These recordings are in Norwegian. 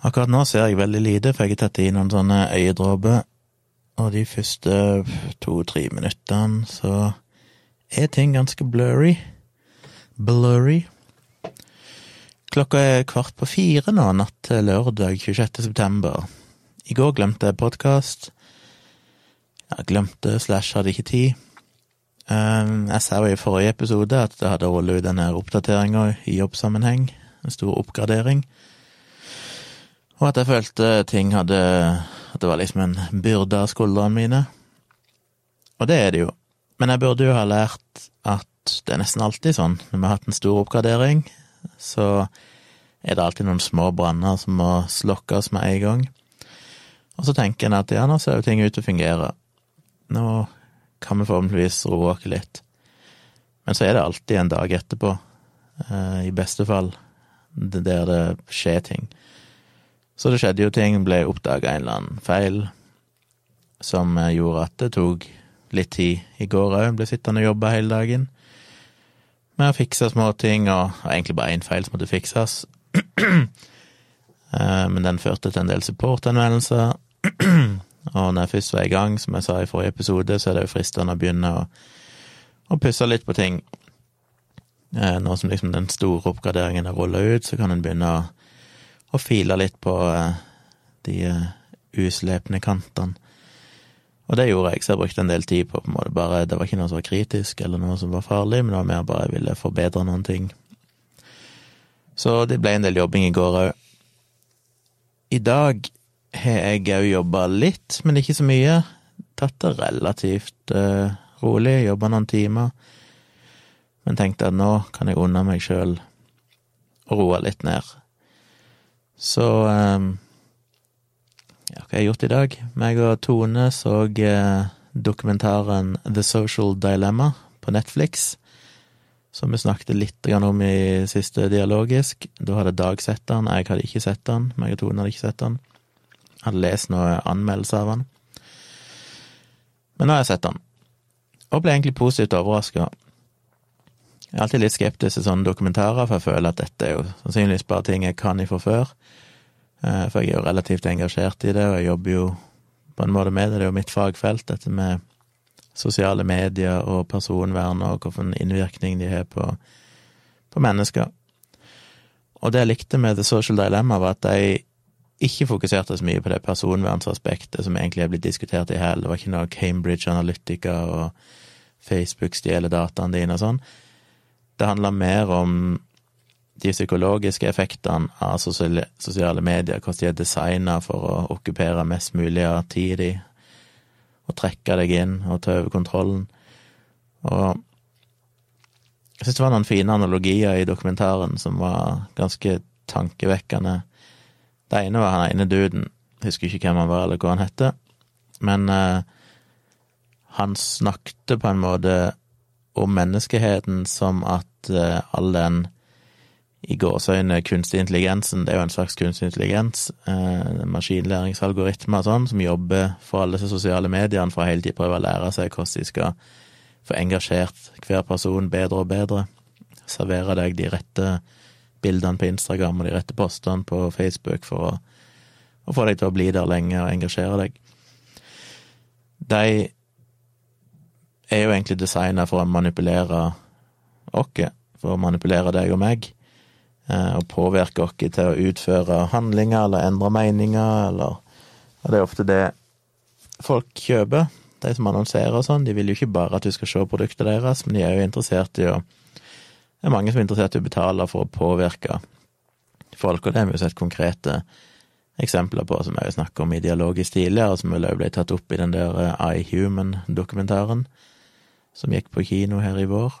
Akkurat nå ser jeg veldig lite, for jeg har tatt i noen sånne øyedråper, og de første to-tre minuttene så er ting ganske blurry. Blurry. Klokka er kvart på fire nå, natt til lørdag 26. september. I går glemte jeg podkast. Jeg glemte slash hadde ikke tid. Um, jeg sa jo i forrige episode at det hadde rullet ut denne oppdateringa i jobbsammenheng. En stor oppgradering. Og at jeg følte ting hadde At det var liksom en byrde av skuldrene mine. Og det er det jo. Men jeg burde jo ha lært at det er nesten alltid sånn når vi har hatt en stor oppgradering, så er det alltid noen små branner som må slokkes med en gang. Og så tenker en at ja, nå ser jo ting ut til å fungere. Nå kan vi forhåpentligvis roe oss litt. Men så er det alltid en dag etterpå, eh, i beste fall, der det skjer ting. Så det skjedde jo ting, ble oppdaga en eller annen feil som eh, gjorde at det tok litt tid i går òg. Ble sittende og jobbe hele dagen med å fikse småting, og, og egentlig bare én feil som måtte fikses. Eh, men den førte til en del supportanvendelser. Og når jeg først var i gang, som jeg sa i forrige episode, så er det jo fristende å begynne å, å pusse litt på ting. Eh, nå som liksom den store oppgraderingen er rulla ut, så kan en begynne å, å fila litt på eh, de eh, uslepne kantene. Og det gjorde jeg, så jeg brukte en del tid på på en måte bare Det var ikke noe som var kritisk, eller noe som var farlig, men det var mer bare jeg ville forbedre noen ting. Så det ble en del jobbing i går òg. I dag har jeg òg jobba litt, men ikke så mye. Tatt det relativt uh, rolig, jobba noen timer. Men tenkte at nå kan jeg unne meg sjøl å roe litt ned. Så um, ja, hva har jeg gjort i dag? Meg og Tone så uh, dokumentaren The Social Dilemma på Netflix, som vi snakket litt om i siste dialogisk. Da hadde Dag sett den, jeg hadde ikke sett den. Meg og Tone hadde ikke sett den. Hadde lest noen anmeldelser av han. Men nå har jeg sett den, og ble egentlig positivt overraska. Jeg er alltid litt skeptisk til sånne dokumentarer, for jeg føler at dette er jo sannsynligvis bare ting jeg kan ifra før. Eh, for jeg er jo relativt engasjert i det, og jeg jobber jo på en måte med det. Det er jo mitt fagfelt, dette med sosiale medier og personvern, og hvilken innvirkning de har på, på mennesker. Og det jeg likte med The Social Dilemma, var at de ikke fokuserte så mye på det personvernsaspektet som egentlig er blitt diskutert i hæl. Det var ikke noe Cambridge Analytica og Facebook stjeler dataene dine og sånn. Det handla mer om de psykologiske effektene av sosiale medier, hvordan de er designa for å okkupere mest mulig av tida di, og trekke deg inn og ta over kontrollen. Og jeg syns det var noen fine analogier i dokumentaren som var ganske tankevekkende det ene var han ene duden, husker ikke hvem han var eller hva han hette, men uh, han snakket på en måte om menneskeheten som at uh, all den i gåseøyne kunstig intelligensen, det er jo en slags kunstig intelligens, uh, maskinlæringsalgoritmer og sånn, som jobber for alle disse sosiale mediene for å hele tiden prøve å lære seg hvordan de skal få engasjert hver person bedre og bedre, servere deg de rette bildene på Instagram og de rette postene på Facebook for å, å få deg til å bli der lenge og engasjere deg. De er jo egentlig designa for å manipulere oss, for å manipulere deg og meg, eh, og påvirke oss til å utføre handlinger eller endre meninger, eller Og det er ofte det folk kjøper, de som annonserer og sånn. De vil jo ikke bare at du skal se produktet deres, men de er jo interessert i å det er mange som er interessert i å betale for å påvirke folk, og det har vi jo sett konkrete eksempler på, som jeg snakket om i Dialogisk tidligere, som vel også ble tatt opp i den der eh, iHuman-dokumentaren som gikk på kino her i vår,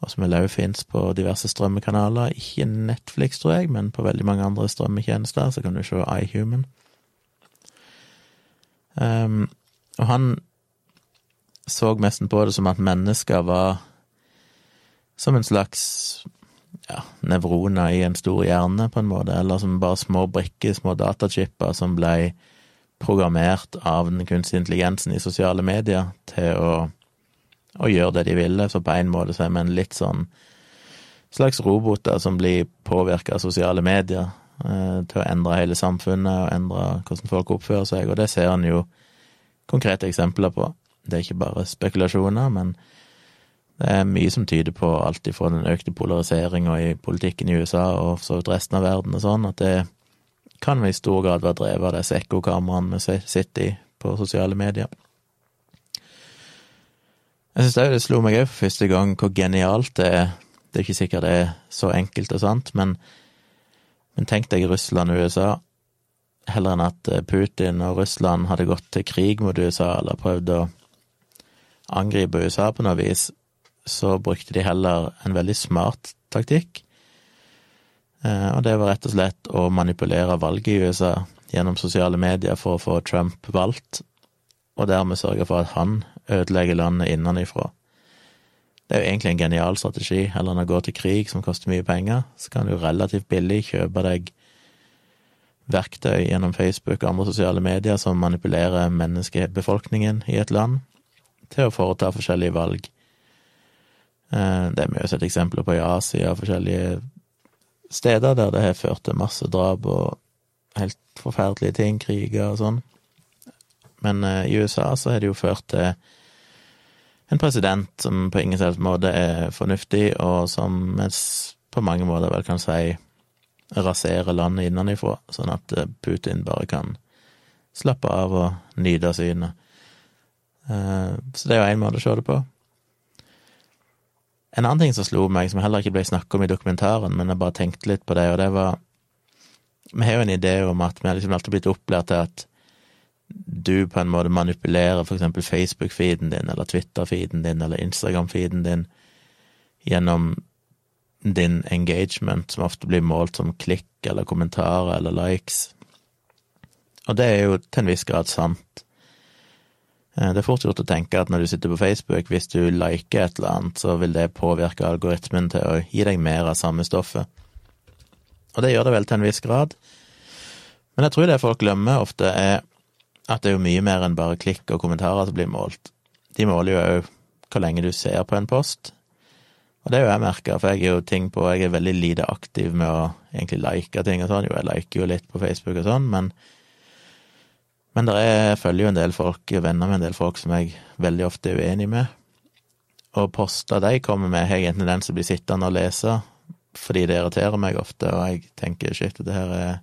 og som vel også fins på diverse strømmekanaler. Ikke Netflix, tror jeg, men på veldig mange andre strømmetjenester, så kan du se iHuman. Um, og han så nesten på det som at mennesker var som en slags ja, nevroner i en stor hjerne, på en måte, eller som bare små brikker, små datachipper som ble programmert av den kunstige intelligensen i sosiale medier til å, å gjøre det de ville. Så på en måte så er vi en litt sånn slags roboter som blir påvirka av sosiale medier, eh, til å endre hele samfunnet og endre hvordan folk oppfører seg, og det ser en jo konkrete eksempler på. Det er ikke bare spekulasjoner, men det er mye som tyder på alt ifra den økte polariseringa i politikken i USA og så vidt resten av verden og sånn, at det kan i stor grad være drevet av disse ekkokameraene vi sitter i på sosiale medier. Jeg syns det slo meg òg for første gang hvor genialt det er. Det er ikke sikkert det er så enkelt og sant, men, men tenk deg Russland og USA. Heller enn at Putin og Russland hadde gått til krig mot USA eller prøvd å angripe USA på noe vis, så brukte de heller en veldig smart taktikk. Eh, og det var rett og slett å manipulere valget i USA gjennom sosiale medier for å få Trump valgt, og dermed sørge for at han ødelegger landet innenfra. Det er jo egentlig en genial strategi. Heller enn å gå til krig, som koster mye penger, så kan du relativt billig kjøpe deg verktøy gjennom Facebook og andre sosiale medier som manipulerer menneskebefolkningen i et land til å foreta forskjellige valg. Eh, det er vi jo sett eksempler på i Asia, forskjellige steder der det har ført til masse drap og helt forferdelige ting, kriger og sånn. Men uh, i USA så har det jo ført til en president som på ingen selvs måte er fornuftig, og som på mange måter vel kan si raserer landet innenfra, sånn at eh, Putin bare kan slappe av og nyte synet. Uh, så det er jo én måte å se det på. En annen ting som slo meg, som heller ikke ble snakket om i dokumentaren, men jeg bare tenkte litt på det, og det var Vi har jo en idé om at vi har liksom alltid blitt opplært til at du på en måte manipulerer eksempel Facebook-feeden din, eller Twitter-feeden din, eller Instagram-feeden din gjennom din engagement, som ofte blir målt som klikk eller kommentarer eller likes. Og det er jo til en viss grad sant. Eh, det er fort gjort å tenke at når du sitter på Facebook, hvis du liker et eller annet, så vil det påvirke algoritmen til å gi deg mer av samme stoffet. Og det gjør det vel til en viss grad. Men jeg tror det folk glemmer ofte, er at det er jo mye mer enn bare klikk og kommentarer som blir målt. De måler jo òg hvor lenge du ser på en post. Og det er jo jeg merka, for jeg er jo ting på Jeg er veldig lite aktiv med å egentlig like ting og sånn. Jo, jeg liker jo litt på Facebook og sånn, men men er, jeg følger jo en del folk, venner med en del folk som jeg veldig ofte er uenig med. Og poster de kommer med, har jeg en tendens til å sittende og lese, fordi det irriterer meg ofte, og jeg tenker shit, det her er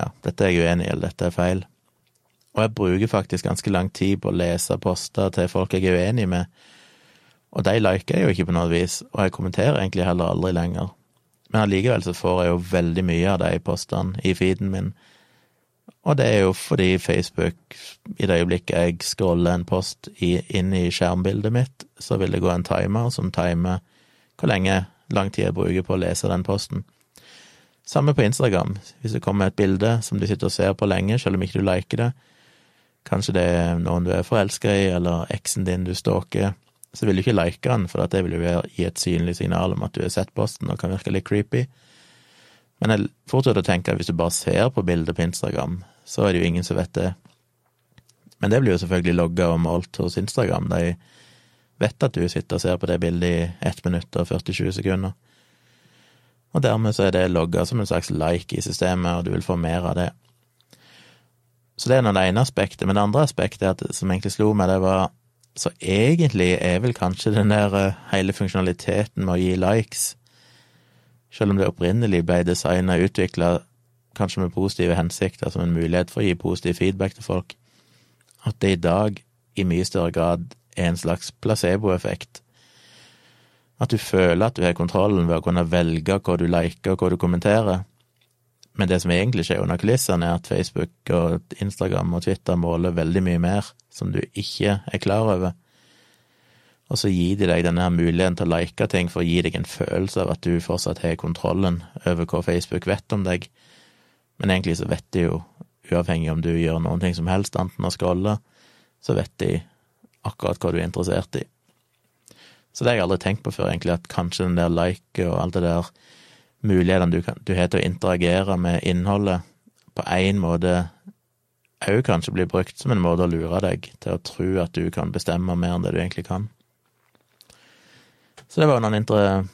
Ja, dette er jeg uenig i, eller dette er feil. Og jeg bruker faktisk ganske lang tid på å lese poster til folk jeg er uenig med, og de liker jeg jo ikke på noe vis, og jeg kommenterer egentlig heller aldri lenger. Men allikevel så får jeg jo veldig mye av de postene i feeden min og det er jo fordi Facebook, i det øyeblikket jeg scroller en post i, inn i skjermbildet mitt, så vil det gå en timer som timer hvor lenge, lang tid jeg bruker på å lese den posten. Samme på Instagram. Hvis det kommer et bilde som du sitter og ser på lenge, selv om ikke du liker det, kanskje det er noen du er forelska i, eller eksen din du stalker, så vil du ikke like den, for det vil jo gi et synlig signal om at du har sett posten og kan virke litt creepy. Men jeg fortsetter å tenke at hvis du bare ser på bildet på Instagram, så er det jo ingen som vet det. Men det blir jo selvfølgelig logga og målt hos Instagram. De vet at du sitter og ser på det bildet i 1 minutt og 40-20 sekunder. Og dermed så er det logga som en slags like i systemet, og du vil få mer av det. Så det er nå det ene aspektet. Men det andre aspektet at, som egentlig slo meg, det var Så egentlig er vel kanskje den der eh, hele funksjonaliteten med å gi likes selv om det opprinnelig ble designa og utvikla kanskje med positive hensikter, som en mulighet for å gi positiv feedback til folk, at det i dag i mye større grad er en slags placeboeffekt. At du føler at du har kontrollen ved å kunne velge hva du liker og hva du kommenterer. Men det som egentlig skjer under kulissene, er at Facebook og Instagram og Twitter måler veldig mye mer som du ikke er klar over og så gir de deg denne muligheten til å like ting for å gi deg en følelse av at du fortsatt har kontrollen over hva Facebook vet om deg. Men egentlig så vet de jo, uavhengig om du gjør noen ting som helst, enten å scrolle, så vet de akkurat hva du er interessert i. Så det har jeg aldri tenkt på før, egentlig, at kanskje den der like og alt det der mulighetene du, kan, du har til å interagere med innholdet, på én måte òg kanskje blir brukt som en måte å lure deg til å tro at du kan bestemme mer enn det du egentlig kan. Så det var noen inter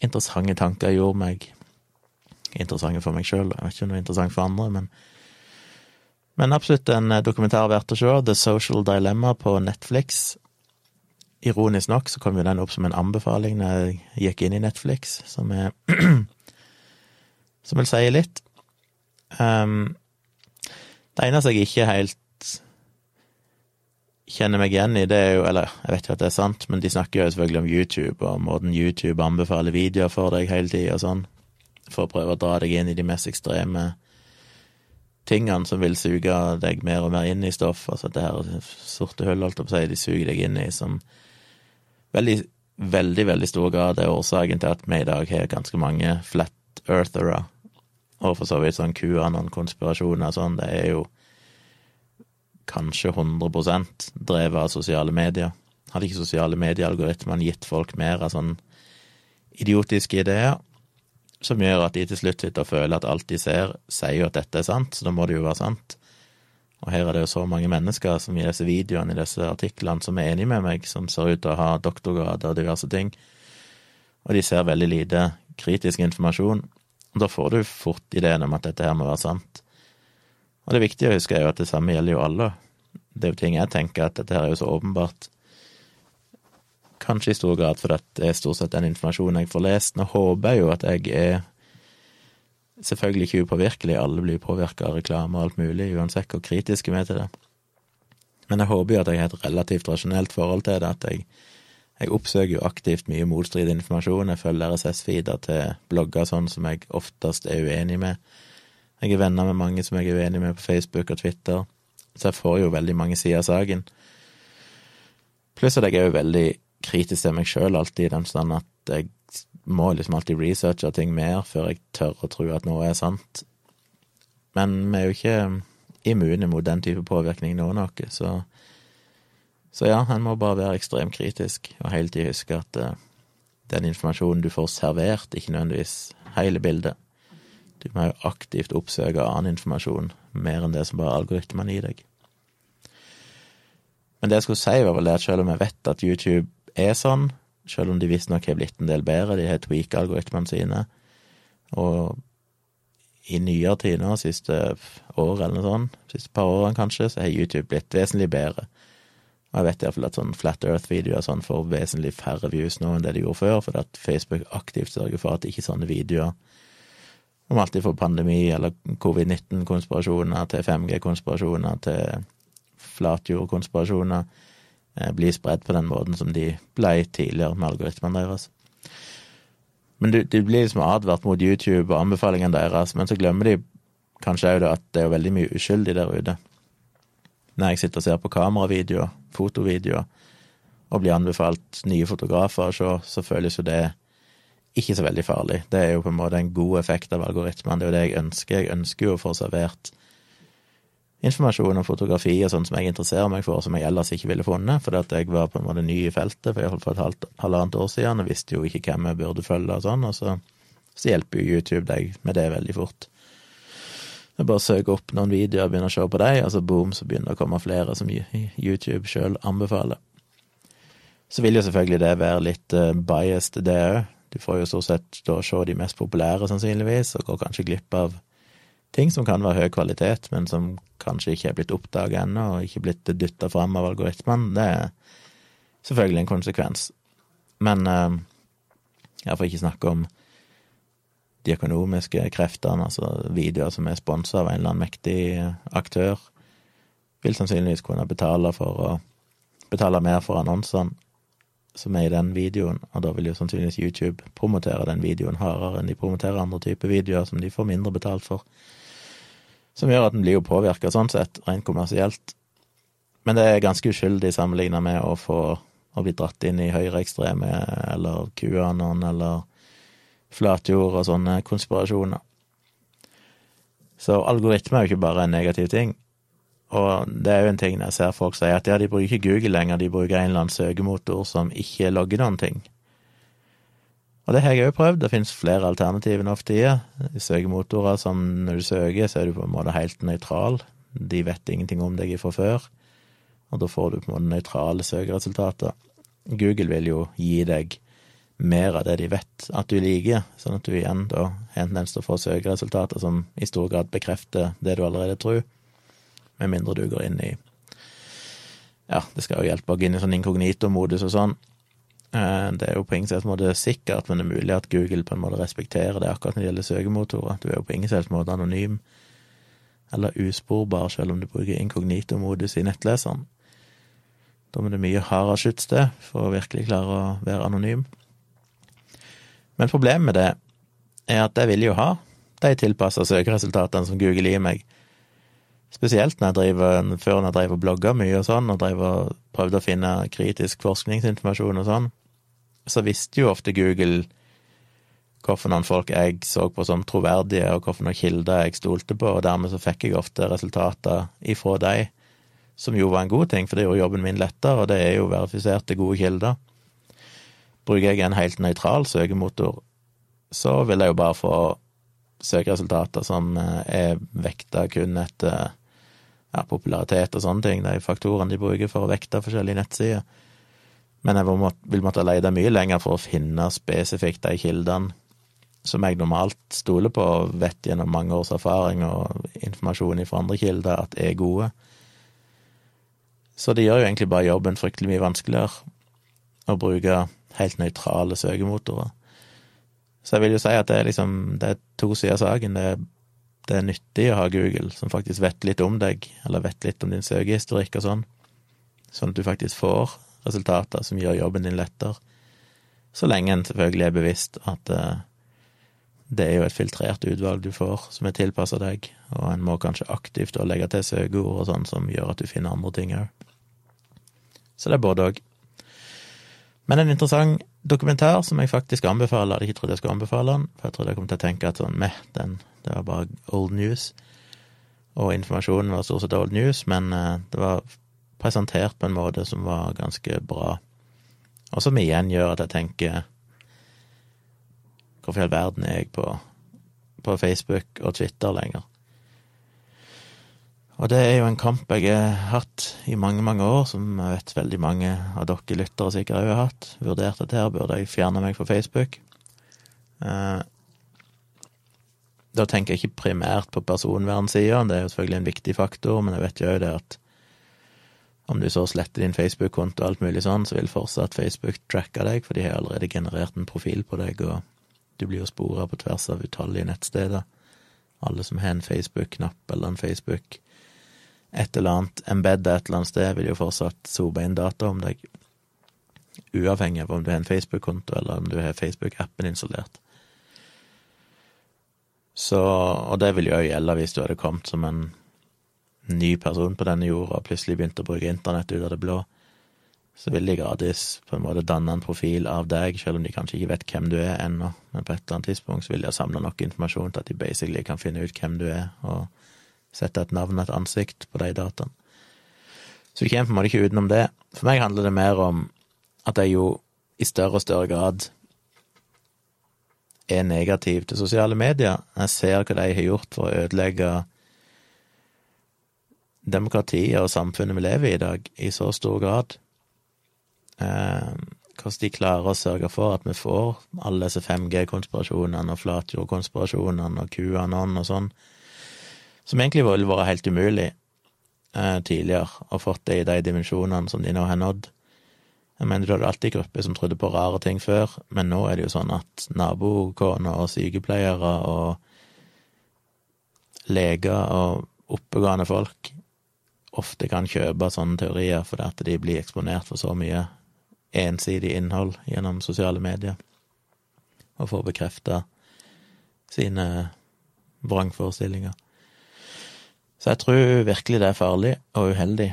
interessante tanker jeg gjorde meg interessante for meg sjøl. Jeg vet ikke er interessant for andre, men men absolutt en dokumentar verdt å se. The Social Dilemma på Netflix. Ironisk nok så kom jo den opp som en anbefaling når jeg gikk inn i Netflix, som er Som vil si litt. Um, det eneste jeg ikke helt kjenner meg igjen i, det er jo Eller jeg vet jo at det er sant, men de snakker jo selvfølgelig om YouTube og måten YouTube anbefaler videoer for deg hele tida og sånn, for å prøve å dra deg inn i de mest ekstreme tingene som vil suge deg mer og mer inn i stoff. Altså det her sorte hull, holdt jeg på å si, de suger deg inn i, som veldig, veldig, veldig stor grad er årsaken til at vi i dag har ganske mange flat earthere, og for så vidt sånn QAnon, konspirasjoner og sånn. Det er jo kanskje 100% drevet av sosiale medier. Hadde ikke sosiale mediealgoritmene gitt folk mer av sånn idiotiske ideer, som gjør at de til slutt sitter og føler at alt de ser, sier jo at dette er sant, så da må det jo være sant. Og her er det jo så mange mennesker som i disse videoene, i disse artiklene, som er enige med meg, som ser ut til å ha doktorgrader og diverse ting, og de ser veldig lite kritisk informasjon. Og da får du fort ideen om at dette her må være sant. Og det viktige å huske er jo at det samme gjelder jo alle. Det er jo ting jeg tenker at dette her er jo så åpenbart Kanskje i stor grad fordi det er stort sett den informasjonen jeg får lest. Nå håper jeg jo at jeg er selvfølgelig ikke upåvirkelig, alle blir påvirka av reklame og alt mulig, uansett hvor kritiske vi er til det. Men jeg håper jo at jeg har et relativt rasjonelt forhold til det, at jeg, jeg oppsøker jo aktivt mye motstridig informasjon. Jeg følger RSS-feeder til blogger sånn som jeg oftest er uenig med. Jeg er venner med mange som jeg er uenig med på Facebook og Twitter, så jeg får jo veldig mange sider av saken. Pluss at jeg er jo veldig kritisk til meg sjøl alltid, i den stand at jeg må liksom alltid researche ting mer før jeg tør å tro at noe er sant. Men vi er jo ikke immune mot den type påvirkning, noen av oss, så så ja, en må bare være ekstremt kritisk og hele tida huske at uh, den informasjonen du får servert, ikke nødvendigvis hele bildet. Du må jo aktivt oppsøke annen informasjon, mer enn det som bare algoritmene gir deg. Men det jeg skulle si, var vel det at selv om jeg vet at YouTube er sånn, selv om de visstnok har blitt en del bedre, de har tweaka algoritmene sine, og i nyere tid nå, siste år eller noe sånt, siste par årene kanskje, så har YouTube blitt vesentlig bedre. Og jeg vet iallfall at sånn Flat Earth-videoer sånn får vesentlig færre views nå enn det de gjorde før, fordi at Facebook aktivt sørger for at ikke sånne videoer om alt fra pandemi eller covid-19-konspirasjoner til 5G-konspirasjoner til flatjordkonspirasjoner bli spredd på den måten som de ble tidligere med algoritmene deres. Men de, du blir liksom advart mot YouTube og anbefalingene deres, men så glemmer de kanskje òg at det er veldig mye uskyldig der ute. Når jeg sitter og ser på kameravideoer, fotovideoer, og blir anbefalt nye fotografer å se, så føles jo det ikke så veldig farlig. Det er jo på en måte en god effekt av algoritmen, Det er jo det jeg ønsker. Jeg ønsker jo å få servert informasjon om fotografi og sånn som jeg interesserer meg for, som jeg ellers ikke ville funnet, fordi at jeg var på en måte ny i feltet for for et halvt, halvannet år siden og visste jo ikke hvem jeg burde følge og sånn, og så, så hjelper jo YouTube deg med det veldig fort. Jeg bare søker opp noen videoer og begynner å se på dem, og så boom, så begynner det å komme flere som YouTube sjøl anbefaler. Så vil jo selvfølgelig det være litt uh, biased, det òg. Du får jo stort sett da se de mest populære, sannsynligvis, og går kanskje glipp av ting som kan være høy kvalitet, men som kanskje ikke er blitt oppdaga ennå, og ikke blitt dytta fram av algoritmene. Det er selvfølgelig en konsekvens. Men eh, jeg får ikke snakke om de økonomiske kreftene, altså videoer som er sponsa av en eller annen mektig aktør, vil sannsynligvis kunne betale for å betale mer for annonsene som er i den videoen, og da vil jo sannsynligvis YouTube promotere den videoen hardere enn de promoterer andre typer videoer som de får mindre betalt for som gjør at en blir jo påvirka sånn sett, rent kommersielt. Men det er ganske uskyldig sammenligna med å få å bli dratt inn i høyreekstreme eller QAnon eller flatjord og sånne konspirasjoner. Så algoritme er jo ikke bare en negativ ting. Og det er jo en ting jeg ser folk si at ja, de bruker ikke Google lenger, de bruker en eller annen søkemotor som ikke logger noen ting. Og det har jeg òg prøvd, det finnes flere alternativer nå for tida. Søkemotorer som når du søker, så er du på en måte helt nøytral. De vet ingenting om deg fra før, og da får du på en måte nøytrale søkeresultater. Google vil jo gi deg mer av det de vet at du liker, sånn at du igjen da har en tendens til å søkeresultater som i stor grad bekrefter det du allerede tror, med mindre du går inn i Ja, det skal jo hjelpe å gå inn i sånn inkognito-modus og sånn. Eh, det er jo på ingen selvs måte sikkert, men det er mulig at Google på en måte respekterer det akkurat når det gjelder søkemotorer. Du er jo på ingen selvs måte anonym eller usporbar, selv om du bruker inkognito-modus i nettleseren. Da må det mye hardere skyts til for å virkelig klare å være anonym. Men problemet med det er at jeg vil jo ha de tilpassa søkeresultatene som Google gir meg. Spesielt når jeg driver, før når jeg drev og blogga mye og sånn, og prøvde å finne kritisk forskningsinformasjon og sånn, så visste jo ofte Google hvorfor noen folk jeg så på som troverdige, og hvorfor noen kilder jeg stolte på, og dermed så fikk jeg ofte resultater ifra de, som jo var en god ting, for det gjorde jobben min lettere, og det er jo verifiserte, gode kilder. Bruker jeg en helt nøytral søkemotor, så vil jeg jo bare få søkeresultater som eh, er vekta kun etter ja, popularitet og sånne ting, de faktorene de bruker for å vekte forskjellige nettsider. Men jeg vil måtte lete mye lenger for å finne spesifikt de kildene som jeg normalt stoler på og vet gjennom mange års erfaring og informasjon fra andre kilder at er gode. Så det gjør jo egentlig bare jobben fryktelig mye vanskeligere å bruke helt nøytrale søkemotorer. Så jeg vil jo si at det er liksom det er to sider av saken. Det er, det er nyttig å ha Google, som faktisk vet litt om deg, eller vet litt om din søkehistorikk og sånn, sånn at du faktisk får resultater som gjør jobben din lettere. Så lenge en selvfølgelig er bevisst at uh, det er jo et filtrert utvalg du får, som er tilpassa deg, og en må kanskje aktivt legge til søkeord og sånn som gjør at du finner andre ting òg. Så det er både òg. Men en interessant dokumentar som jeg faktisk anbefaler. Jeg hadde ikke trodd jeg skulle anbefale den, for jeg trodde jeg kom til å tenke at sånn meh, den, det var bare old news. Og informasjonen var stort sett old news, men uh, det var presentert på en måte som var ganske bra. Og som igjen gjør at jeg tenker Hvorfor i all verden er jeg på, på Facebook og Twitter lenger? Og det er jo en kamp jeg har hatt i mange, mange år, som jeg vet veldig mange av dere lyttere sikkert òg har hatt. Vurdert at her, burde jeg fjerne meg fra Facebook? Eh, da tenker jeg ikke primært på personvernsida, det er jo selvfølgelig en viktig faktor, men jeg vet jo òg det at om du så sletter din Facebook-konto og alt mulig sånn, så vil fortsatt Facebook tracke deg, for de har allerede generert en profil på deg, og du blir jo spora på tvers av utallige nettsteder. Alle som har en Facebook-knapp eller en Facebook et eller annet embedda et eller annet sted, vil jo fortsatt sope inn data om deg. Uavhengig av om du har en Facebook-konto, eller om du har Facebook-appen installert. Så, og det vil jo òg gjelde hvis du hadde kommet som en ny person på denne jorda og plutselig begynt å bruke internett ut av det blå. Så vil de gradvis på en måte danne en profil av deg, selv om de kanskje ikke vet hvem du er ennå. Men på et eller annet tidspunkt så vil de ha samla nok informasjon til at de basically kan finne ut hvem du er, og sette et navn og et ansikt på de dataene. Så vi kommer på en måte ikke utenom det. For meg handler det mer om at jeg jo i større og større grad er negativ til sosiale medier. Jeg ser hva de har gjort for å ødelegge demokratiet og samfunnet vi lever i i dag, i så stor grad. Eh, hvordan de klarer å sørge for at vi får alle disse 5G-konspirasjonene og flatjordkonspirasjonene og QAnon og sånn som egentlig ville vært helt umulig eh, tidligere, og fått det i de dimensjonene som de nå har nådd. Jeg mener, du hadde alltid grupper som trodde på rare ting før, men nå er det jo sånn at nabokoner og sykepleiere og leger og oppegående folk ofte kan kjøpe sånne teorier fordi at de blir eksponert for så mye ensidig innhold gjennom sosiale medier, og får bekrefta sine vrangforestillinger. Så jeg tror virkelig det er farlig og uheldig.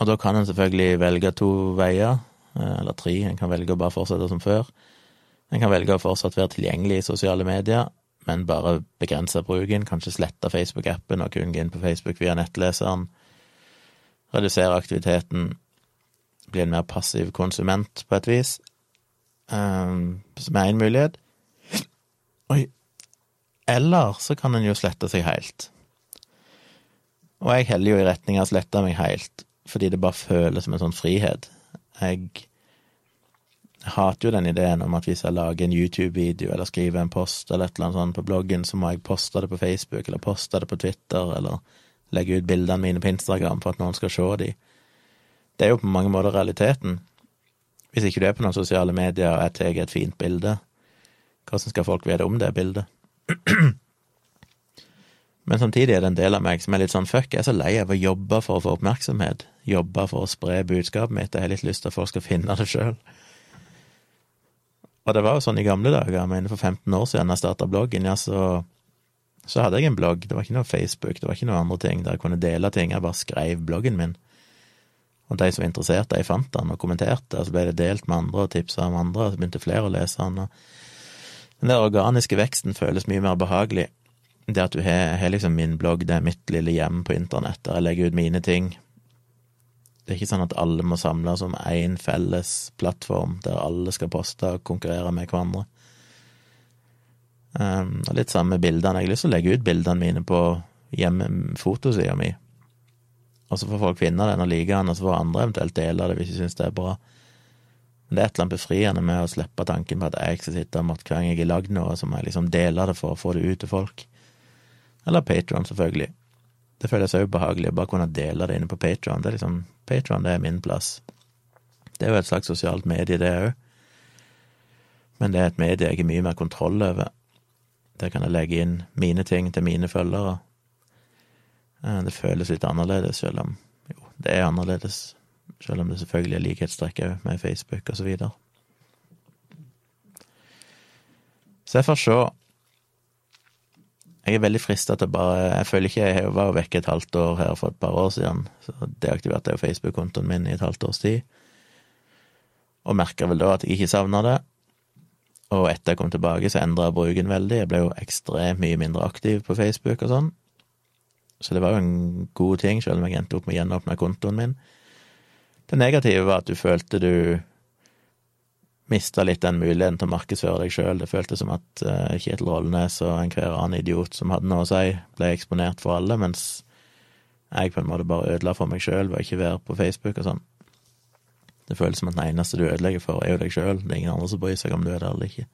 Og da kan en selvfølgelig velge to veier, eh, eller tre. En kan velge å bare fortsette som før. En kan velge å fortsatt være tilgjengelig i sosiale medier, men bare begrense bruken. Kanskje slette Facebook-appen og kun gå inn på Facebook via nettleseren. Redusere aktiviteten. Bli en mer passiv konsument, på et vis. Um, som er én mulighet. Oi, eller så kan en jo slette seg helt. Og jeg heller jo i retning av å slette meg helt, fordi det bare føles som en sånn frihet. Jeg Jeg hater jo den ideen om at hvis jeg lager en YouTube-video eller skriver en post eller et eller annet sånt på bloggen, så må jeg poste det på Facebook eller poste det på Twitter eller legge ut bildene mine på Instagram for at noen skal se de. Det er jo på mange måter realiteten. Hvis ikke du er på noen sosiale medier og jeg tar et fint bilde, hvordan skal folk vite om det bildet? Men samtidig er det en del av meg som er litt sånn fuck, jeg er så lei av å jobbe for å få oppmerksomhet, jobbe for å spre budskapet mitt, jeg har litt lyst til at folk skal finne det sjøl. Og det var jo sånn i gamle dager, mener for 15 år siden jeg starta bloggen, ja, så, så hadde jeg en blogg, det var ikke noe Facebook, det var ikke noe andre ting der jeg kunne dele ting, jeg bare skrev bloggen min. Og de som var interessert, de fant den og kommenterte, og så ble det delt med andre og tipsa om andre, og så begynte flere å lese den. og Den der organiske veksten føles mye mer behagelig. Det at du har liksom min blogg, det er mitt lille hjem på internett, der jeg legger ut mine ting. Det er ikke sånn at alle må samles om én felles plattform der alle skal poste og konkurrere med hverandre. Um, og litt samme bildene. Jeg har lyst til å legge ut bildene mine på hjemmefotosida mi og så får folk finne den og like den, og så får andre eventuelt dele det hvis de syns det er bra. Men det er et eller annet befriende med å slippe tanken på at jeg skal sitte og måtte hver gang jeg har lagd noe, så må jeg liksom dele det for å få det ut til folk. Eller Patron, selvfølgelig. Det føles òg behagelig å bare kunne dele det inne på Patron. Det er liksom, Patron det er min plass. Det er jo et slags sosialt medie, det òg. Men det er et medie jeg har mye mer kontroll over. Der kan jeg legge inn mine ting til mine følgere Eh, det føles litt annerledes, selv om jo, det er annerledes. Selv om det selvfølgelig er likhetstrekk òg med Facebook og så videre. Så jeg får se. Jeg er veldig frista til bare Jeg føler ikke jeg var vekke et halvt år her for et par år siden. Så deaktiverte jeg Facebook-kontoen min i et halvt års tid. Og merka vel da at jeg ikke savna det. Og etter jeg kom tilbake, så endra bruken veldig. Jeg ble jo ekstremt mye mindre aktiv på Facebook og sånn. Så det var jo en god ting, selv om jeg endte opp med å gjenåpne kontoen min. Det negative var at du følte du mista litt den muligheten til å markedsføre deg sjøl. Det føltes som at uh, Kjetil Rollenes og enhver annen idiot som hadde noe å si, ble eksponert for alle, mens jeg på en måte bare ødela for meg sjøl ved ikke være på Facebook og sånn. Det føles som at den eneste du ødelegger for, er jo deg sjøl. Det er ingen andre som bryr seg om du er der eller ikke.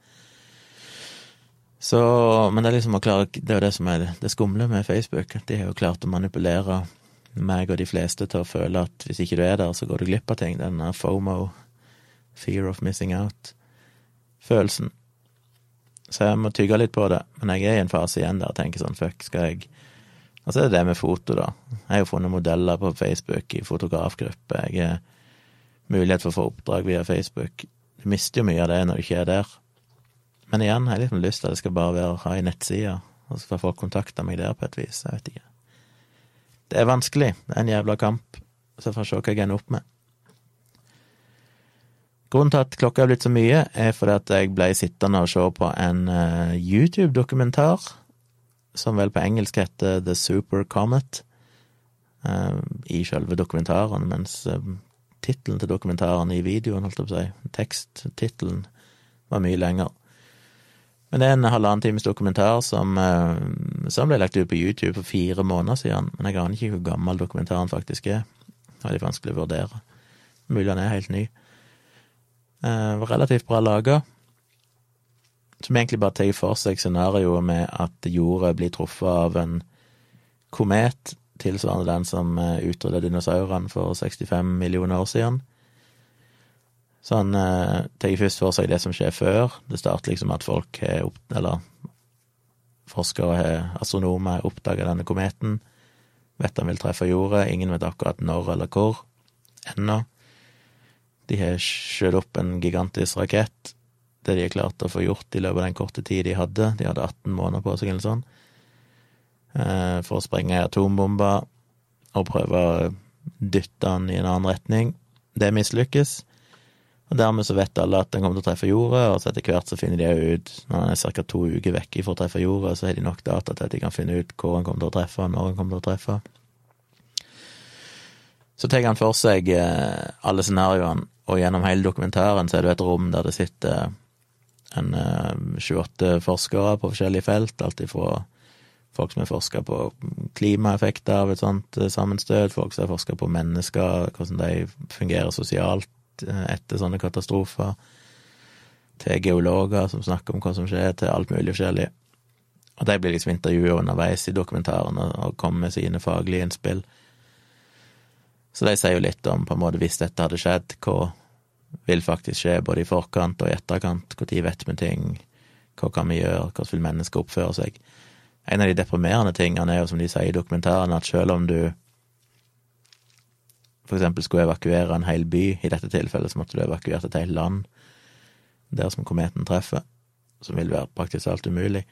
Så, men det er liksom å klare Det er jo det som er det skumle med Facebook. De har jo klart å manipulere meg og de fleste til å føle at hvis ikke du er der, så går du glipp av ting. Den FOMO, fear of missing out-følelsen. Så jeg må tygge litt på det. Men jeg er i en fase igjen der jeg tenker sånn, fuck, skal jeg Og så er det det med foto, da. Jeg har jo funnet modeller på Facebook i fotografgruppe. Jeg har mulighet for å få oppdrag via Facebook. Du mister jo mye av det når du ikke er der. Men igjen, jeg har liksom lyst til at det skal bare være å ha ei nettside, og så får folk kontakta meg der på et vis. Jeg vet ikke. Det er vanskelig. Det er en jævla kamp. Så får jeg se hva jeg ender opp med. Grunnen til at klokka er blitt så mye, er fordi at jeg ble sittende og se på en uh, YouTube-dokumentar, som vel på engelsk heter The Super Comet, uh, i selve dokumentaren, mens uh, tittelen til dokumentaren i videoen, holdt jeg på å si, teksttittelen, var mye lenger. Men det er en halvannen times dokumentar som, eh, som, ble lagt ut på YouTube for fire måneder siden. Men jeg aner ikke hvor gammel dokumentaren faktisk er. Det er litt vanskelig å vurdere. Mulig han er helt ny. Eh, var relativt bra laga. Som egentlig bare tar for seg scenarioet med at jorda blir truffet av en komet tilsvarende den som eh, utrydda dinosaurene for 65 millioner år siden. Så han eh, tar først for seg det som skjer før. Det starter liksom at folk har opp... Eller forskere, har, astronomer, har oppdaga denne kometen. Vet han vil treffe jorda. Ingen vet akkurat når eller hvor ennå. De har skjøt opp en gigantisk rakett. Det de har klart å få gjort i løpet av den korte tid de hadde. De hadde 18 måneder på seg eller sånn. Eh, for å sprenge atombomber og prøve å dytte den i en annen retning. Det mislykkes. Og dermed så vet alle at den kommer til å treffe jorda, og så etter hvert så finner de ut, når den er ca. to uker vekke for å treffe jorda, så har de nok data til at de kan finne ut hvor den kommer til å treffe, når den kommer til å treffe. Så tar han for seg eh, alle scenarioene, og gjennom hele dokumentaren så er det et rom der det sitter en 28 eh, forskere på forskjellige felt, alt ifra folk som har forska på klimaeffekter av et sånt eh, sammenstøt, folk som har forska på mennesker, hvordan de fungerer sosialt, Eh, etter sånne katastrofer. til geologer som snakker om hva som skjer, til alt mulig forskjellig. Og de blir liksom intervjua underveis i dokumentaren og kommer med sine faglige innspill. Så de sier jo litt om, på en måte, hvis dette hadde skjedd, hva vil faktisk skje, både i forkant og i etterkant, når vet vi ting, hva kan vi gjøre, hvordan vil mennesker oppføre seg? En av de deprimerende tingene er jo, som de sier i dokumentaren, at selv om du for eksempel skulle evakuere en hel by, i dette tilfellet så måtte du evakuert et helt land, der som kometen treffer, som vil være praktisk alt umulig.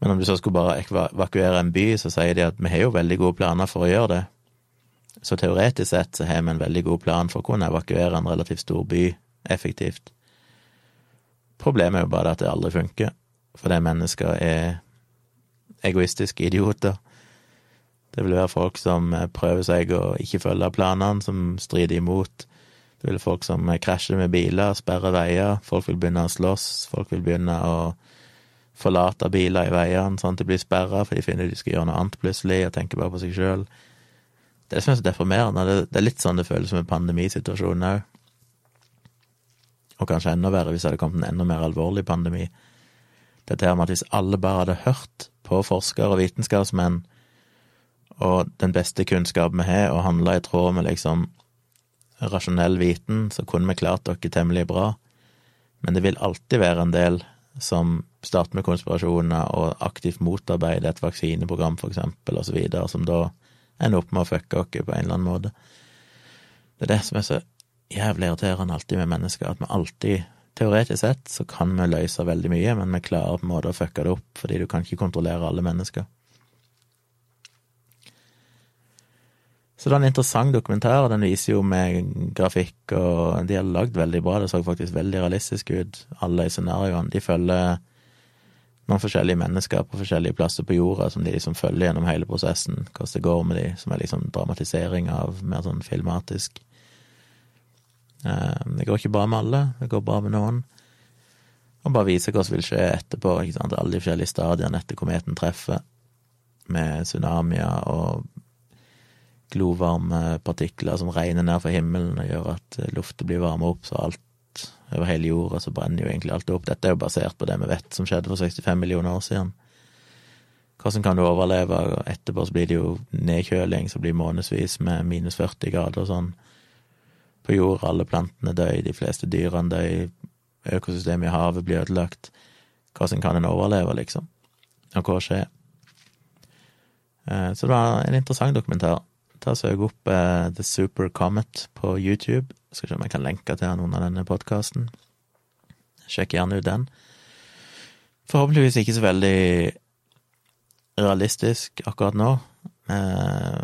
Men om du så skulle bare evakuere en by, så sier de at vi har jo veldig gode planer for å gjøre det. Så teoretisk sett så har vi en veldig god plan for å kunne evakuere en relativt stor by effektivt. Problemet er jo bare at det aldri funker, fordi mennesker er egoistiske idioter. Det vil være folk som prøver seg å ikke følge planene, som strider imot. Det vil være folk som krasjer med biler, sperrer veier. Folk vil begynne å slåss. Folk vil begynne å forlate biler i veiene sånn at de blir sperra, for de finner de skal gjøre noe annet plutselig, og tenker bare på seg sjøl. Det er som er deprimerende. Det er litt sånn det føles som en pandemisituasjon òg. Og kanskje enda verre hvis det hadde kommet en enda mer alvorlig pandemi. Dette her med at hvis alle bare hadde hørt på forskere og vitenskapsmenn, og den beste kunnskapen vi har, og handla i tråd med liksom rasjonell viten, så kunne vi klart dere temmelig bra. Men det vil alltid være en del som starter med konspirasjoner og aktivt motarbeider et vaksineprogram, for eksempel, og så videre, som da ender opp med å fucke oss på en eller annen måte. Det er det som er så jævlig irriterende alltid med mennesker, at vi alltid Teoretisk sett så kan vi løse veldig mye, men vi klarer på en måte å fucke det opp, fordi du kan ikke kontrollere alle mennesker. Så det er en interessant dokumentar, den viser jo med grafikk, og de har lagd veldig bra, det så faktisk veldig realistisk ut, alle i scenarioene. De følger noen forskjellige mennesker på forskjellige plasser på jorda som de liksom følger gjennom hele prosessen, hvordan det går med de, som er liksom dramatisering av mer sånn filmatisk. Eh, det går ikke bra med alle, det går bra med noen. Og bare vise hva som vil skje etterpå, ikke sant, alle de forskjellige stadiene etter kometen treffer, med tsunamier og glovarme partikler som regner ned fra himmelen og gjør at lufta blir varma opp, så alt over hele jorda så brenner jo egentlig alt opp. Dette er jo basert på det vi vet som skjedde for 65 millioner år siden. Hvordan kan du overleve? Etterpå så blir det jo nedkjøling, så blir månedsvis med minus 40 grader og sånn. På jorda, alle plantene dør, de fleste dyrene dør, økosystemet i havet blir ødelagt. Hvordan kan en overleve, liksom? Og hva skjer? Eh, så det var en interessant dokumentar. Ta og Søk opp uh, The Super Comet på YouTube. Skal se om jeg kan lenke til noen av denne podkasten. Sjekk gjerne ut den. Forhåpentligvis ikke så veldig realistisk akkurat nå, uh,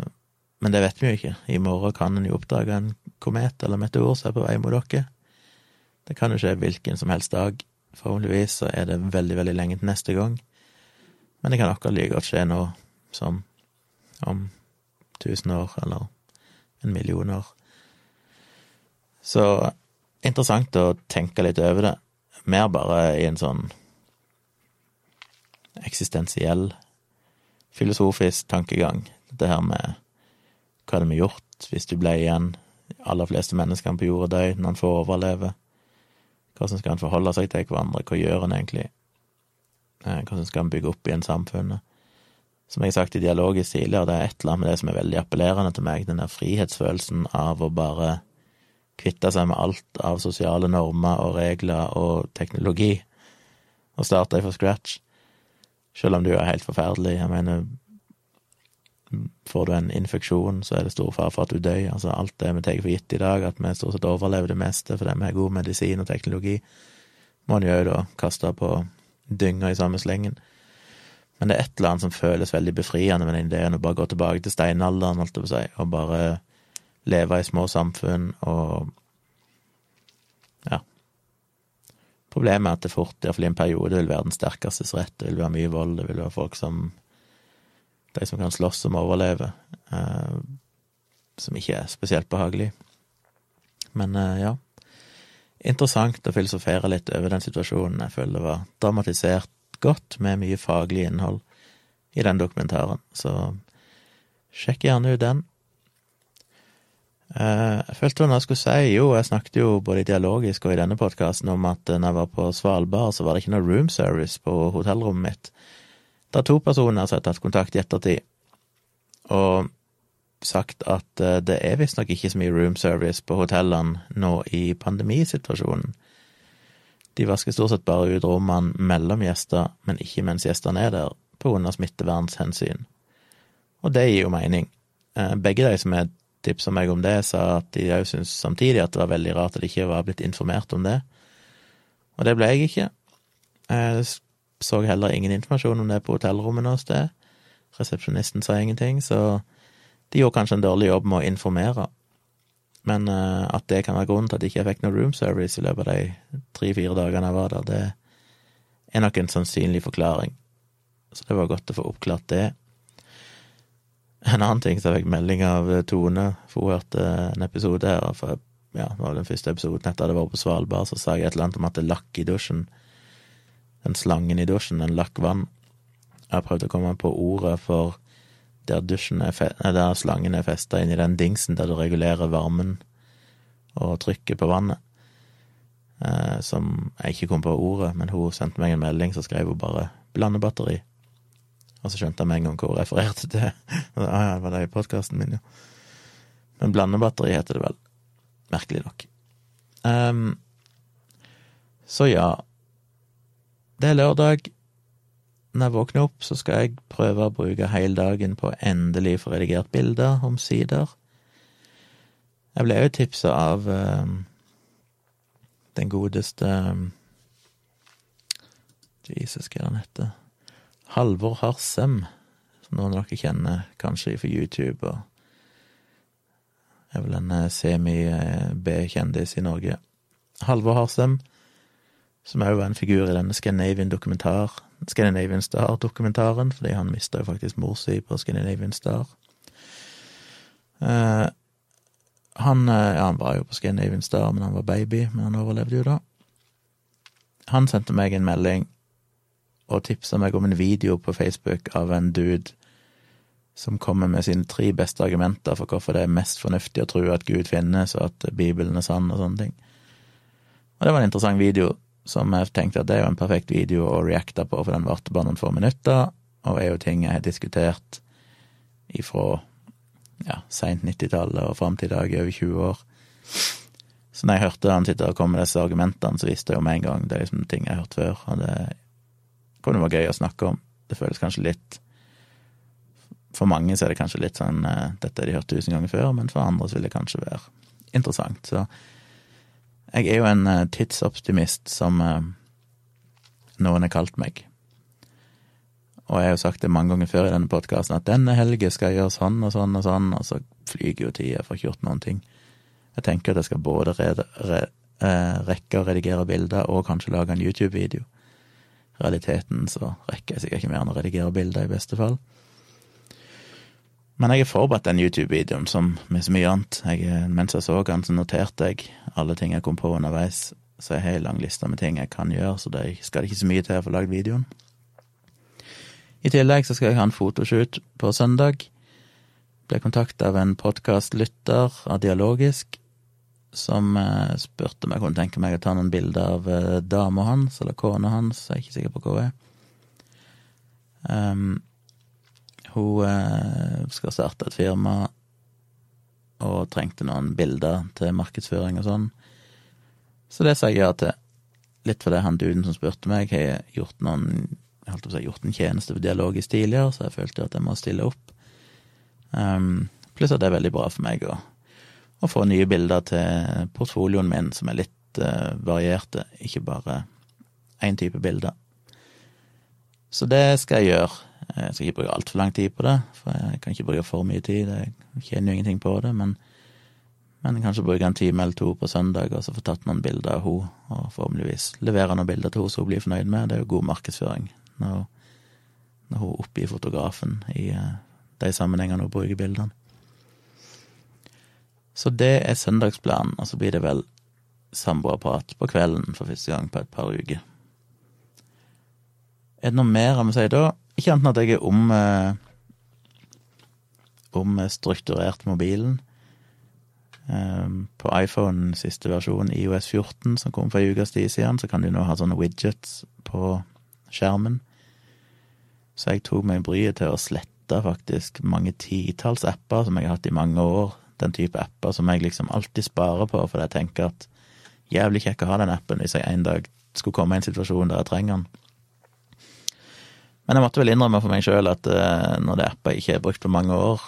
men det vet vi jo ikke. I morgen kan en jo oppdage en komet eller meteor som er på vei mot dere. Det kan jo skje hvilken som helst dag. Forhåpentligvis så er det veldig, veldig lenge til neste gang. Men det kan akkurat like godt skje nå som om tusen år, eller en million år. Så interessant å tenke litt over det. Mer bare i en sånn eksistensiell, filosofisk tankegang. Det her med hva hadde vi gjort hvis du ble igjen, de aller fleste menneskene på jorda dør når han får overleve? Hvordan skal han forholde seg til hverandre? Hva gjør han egentlig? Eh, hvordan skal han bygge opp igjen samfunnet? som jeg har sagt i dialogisk tidligere, det er et eller annet med det som er veldig appellerende til meg, den der frihetsfølelsen av å bare kvitte seg med alt av sosiale normer og regler og teknologi, og starte fra scratch, selv om du er helt forferdelig. Jeg mener, får du en infeksjon, så er det stor fare for at du dør. Altså alt det vi tar for gitt i dag, at vi stort sett overlever det meste fordi vi har god medisin og teknologi, må en jo da kaste på dynga i samme slengen. Men det er et eller annet som føles veldig befriende med den ideen å bare gå tilbake til steinalderen, holdt jeg på å si, og bare leve i små samfunn og Ja. Problemet er at det fort, iallfall i en periode, vil være den sterkestes rett. Det vil være mye vold, det vil være folk som De som kan slåss om å overleve, eh, som ikke er spesielt behagelig. Men eh, ja. Interessant å filosofere litt over den situasjonen. Jeg føler det var dramatisert godt, med mye faglig innhold i den dokumentaren, så sjekk gjerne ut den. Eh, jeg følte hva jeg skulle si. Jo, jeg snakket jo både dialogisk og i denne podkasten om at når jeg var på Svalbard, så var det ikke noe room service på hotellrommet mitt. Det er to personer som har tatt kontakt i ettertid, og sagt at eh, det er visstnok ikke så mye room service på hotellene nå i pandemisituasjonen. De vasker stort sett bare ut rommene mellom gjester, men ikke mens gjestene er der, på grunn av smittevernhensyn. Og det gir jo mening. Eh, begge de som er tipsa meg om det, sa at de òg syntes samtidig at det var veldig rart at de ikke var blitt informert om det. Og det ble jeg ikke. Jeg så heller ingen informasjon om det på hotellrommet noe sted. Resepsjonisten sa ingenting, så de gjorde kanskje en dårlig jobb med å informere. Men uh, at det kan være grunnen til at jeg ikke fikk noe room service i løpet av de tre-fire dagene jeg var der, det er nok en sannsynlig forklaring. Så det var godt å få oppklart det. En annen ting så jeg fikk melding av Tone, for hun hørte en episode her. For ja, det var den første episoden etter at jeg var på Svalbard, så sa jeg et eller annet om at det lakk i dusjen. Den slangen i dusjen, den lakk vann. Jeg har prøvd å komme på ordet for der, er der slangen er festa inn i den dingsen der du regulerer varmen og trykket på vannet. Eh, som jeg ikke kom på ordet, men hun sendte meg en melding, så skrev hun bare 'blandebatteri'. Og så skjønte jeg med en gang hvor hun refererte til. ah, ja, det var det i podkasten min, jo. Men blandebatteri heter det vel. Merkelig nok. Um, så ja. Det er lørdag når jeg våkner opp, så skal jeg prøve å bruke hele dagen på endelig få redigert bilder, omsider. Jeg ble jo tipsa av um, den godeste um, Jesus, hva er han heter? Halvor Harsem, som noen av dere kjenner kanskje fra YouTube, og er vel en eh, semi-B-kjendis i Norge. Halvor Harsem, som òg var en figur i denne Scandinavian dokumentar Scandinavian Star-dokumentaren, fordi han mista jo faktisk mor si på Scandinavian Star. Uh, han, uh, ja, han var jo på Scandinavian Star, men han var baby, men han overlevde jo da. Han sendte meg en melding og tipsa meg om en video på Facebook av en dude som kommer med sine tre beste argumenter for hvorfor det er mest fornuftig å tro at Gud finnes, og at Bibelen er sann, og sånne ting. Og det var en interessant video som jeg tenkte at det er jo en perfekt video å reacte på, for den varte bare noen få minutter, og er jo ting jeg har diskutert ifra ja, seint 90-tallet og fram til i dag, i over 20 år. Så når jeg hørte han sitte og komme med disse argumentene, så visste jeg jo med en gang det er liksom ting jeg har hørt før, og det kunne være gøy å snakke om. Det føles kanskje litt For mange så er det kanskje litt sånn eh, dette har de hørt tusen ganger før, men for andre så vil det kanskje være interessant. Så jeg er jo en uh, tidsoptimist, som uh, noen har kalt meg. Og jeg har jo sagt det mange ganger før i denne podkasten, at denne helgen skal jeg gjøre sånn og sånn og sånn, og så flyger jo tida, får ikke gjort noen ting. Jeg tenker at jeg skal både re re rekke å redigere bilder og kanskje lage en YouTube-video. Realiteten så rekker jeg sikkert ikke mer enn å redigere bilder, i beste fall. Men jeg har forberedt den YouTube-videoen som med så mye annet. Jeg, mens jeg så den, så noterte jeg alle ting jeg kom på underveis. Så jeg har ei lang liste med ting jeg kan gjøre, så det skal det ikke så mye til å få lagd videoen. I tillegg så skal jeg ha en fotoshoot på søndag. Ble kontakta av en podkastlytter av Dialogisk som eh, spurte om jeg kunne tenke meg å ta noen bilder av eh, dama hans, eller kona hans, jeg er ikke sikker på hva hun er. Um, hun eh, skal starte et firma og trengte noen bilder til markedsføring og sånn. Så det sa jeg ja til. Litt fordi han duden som spurte meg, har gjort noen holdt å si, gjort en tjeneste for dialogisk tidligere, så jeg følte at jeg må stille opp. Um, pluss at det er veldig bra for meg å, å få nye bilder til portfolioen min som er litt uh, varierte, ikke bare én type bilder. Så det skal jeg gjøre. Jeg skal ikke bruke altfor lang tid på det, for jeg kan ikke bruke for mye tid. Jeg tjener jo ingenting på det, men, men kanskje bruke en time eller to på søndag og så få tatt noen bilder av henne, og forhåpentligvis levere noen bilder til henne som hun blir fornøyd med. Det er jo god markedsføring når, når hun oppgir fotografen i uh, de sammenhengene hun bruker bildene. Så det er søndagsplanen, og så blir det vel samboerprat på kvelden for første gang på et par uker. Er det noe mer jeg må si da? Ikke annet enn at jeg er om eh, omstrukturert mobilen. Um, på iPhone siste versjon, IOS 14, som kom for ei ukes tid siden, så kan du nå ha sånne widgets på skjermen. Så jeg tok meg bryet til å slette faktisk mange titalls apper som jeg har hatt i mange år. Den type apper som jeg liksom alltid sparer på, fordi jeg tenker at jævlig kjekk å ha den appen hvis jeg en dag skulle komme i en situasjon der jeg trenger den. Men jeg måtte vel innrømme for meg sjøl at uh, når det er apper jeg ikke har brukt på mange år,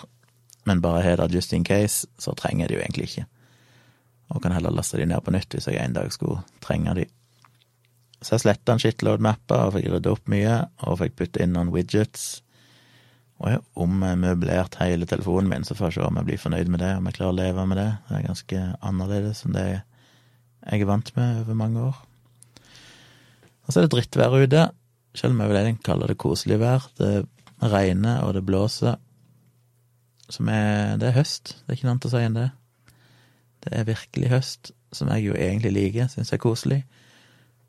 men bare har det just in case, så trenger jeg det jo egentlig ikke. Og kan heller laste de ned på nytt hvis jeg en dag skulle trenge de. Så jeg sletta en shitload mapper og fikk rydda opp mye, og fikk putte inn noen widgets. Og jeg har ommøblert hele telefonen min, så får jeg se om jeg blir fornøyd med det, om jeg klarer å leve med det. Det er ganske annerledes enn det jeg er vant med over mange år. Og så er det drittvær ute, selv om jeg vil kalle det koselig vær. Det regner, og det blåser. Som er Det er høst, det er ikke noe annet å si enn det. Det er virkelig høst, som jeg jo egentlig liker, syns er koselig.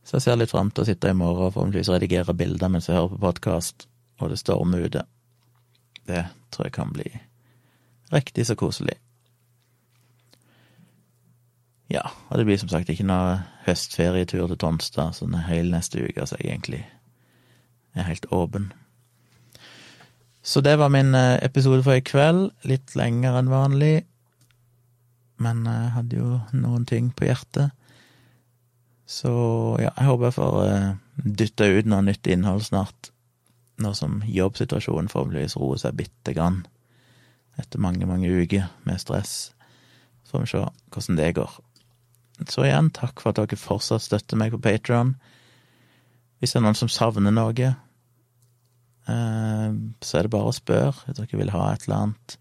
Så jeg ser litt fram til å sitte i morgen og forhåpentligvis redigere bilder mens jeg hører på podkast, og det stormer ute. Det tror jeg kan bli riktig så koselig. Ja, og det blir som sagt ikke noe høstferietur til Tonstad sånn hele neste uke, så jeg egentlig er helt åpen. Så det var min eh, episode for i kveld. Litt lengre enn vanlig. Men jeg eh, hadde jo noen ting på hjertet. Så ja, jeg håper jeg får uh, dytta ut noe nytt innhold snart. Nå som jobbsituasjonen forhåpentligvis roer seg bitte grann. Etter mange, mange uker med stress. Så får vi se hvordan det går. Så igjen, takk for at dere fortsatt støtter meg på Patron. Hvis det er noen som savner noe, uh, så er det bare å spørre hvis dere vil ha et eller annet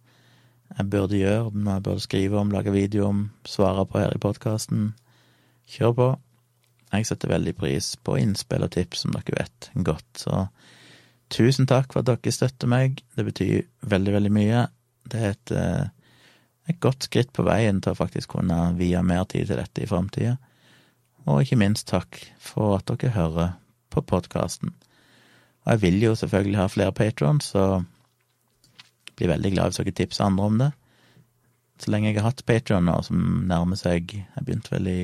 jeg burde gjøre, noe jeg burde skrive om, lage video om, svare på her i podkasten. Kjør på. Jeg setter veldig pris på innspill og tips, som dere vet godt. Så tusen takk for at dere støtter meg. Det betyr veldig, veldig mye. Det er et, eh, et godt skritt på veien til å faktisk kunne vie mer tid til dette i framtida. Og ikke minst takk for at dere hører på podkasten. Og jeg vil jo selvfølgelig ha flere patrons, så jeg blir veldig glad hvis dere tipser andre om det. Så lenge jeg har hatt Patron nå, som nærmer seg Jeg begynte vel i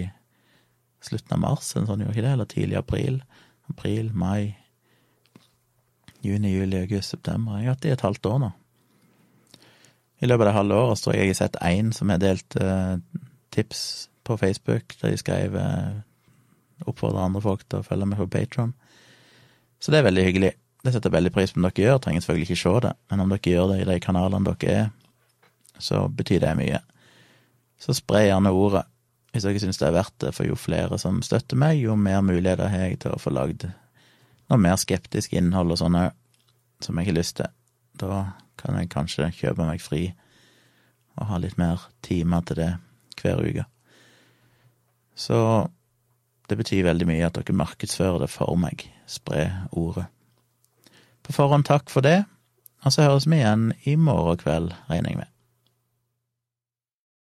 slutten av mars, eller sånn, jo ikke det? Eller tidlig april? April, mai, juni, juli, august, september. Jeg har hatt det i et halvt år nå. I løpet av det halve året tror jeg jeg har sett én som har delt uh, tips på Facebook, der de skrev uh, oppfordrer andre folk til å følge med på Patron. Så det er veldig hyggelig. Det setter veldig pris på om dere gjør. Trenger selvfølgelig ikke se det, men om dere gjør det i de kanalene dere er, så betyr det mye. Så spre gjerne ordet hvis dere syns det er verdt det, for jo flere som støtter meg, jo mer muligheter har jeg til å få lagd noe mer skeptisk innhold og sånne som jeg har lyst til. Da kan jeg kanskje kjøpe meg fri og ha litt mer timer til det hver uke. Så det betyr veldig mye at dere markedsfører det for meg. Spre ordet. På forhånd takk for det, og så høres vi igjen i morgen kveld, regner jeg med.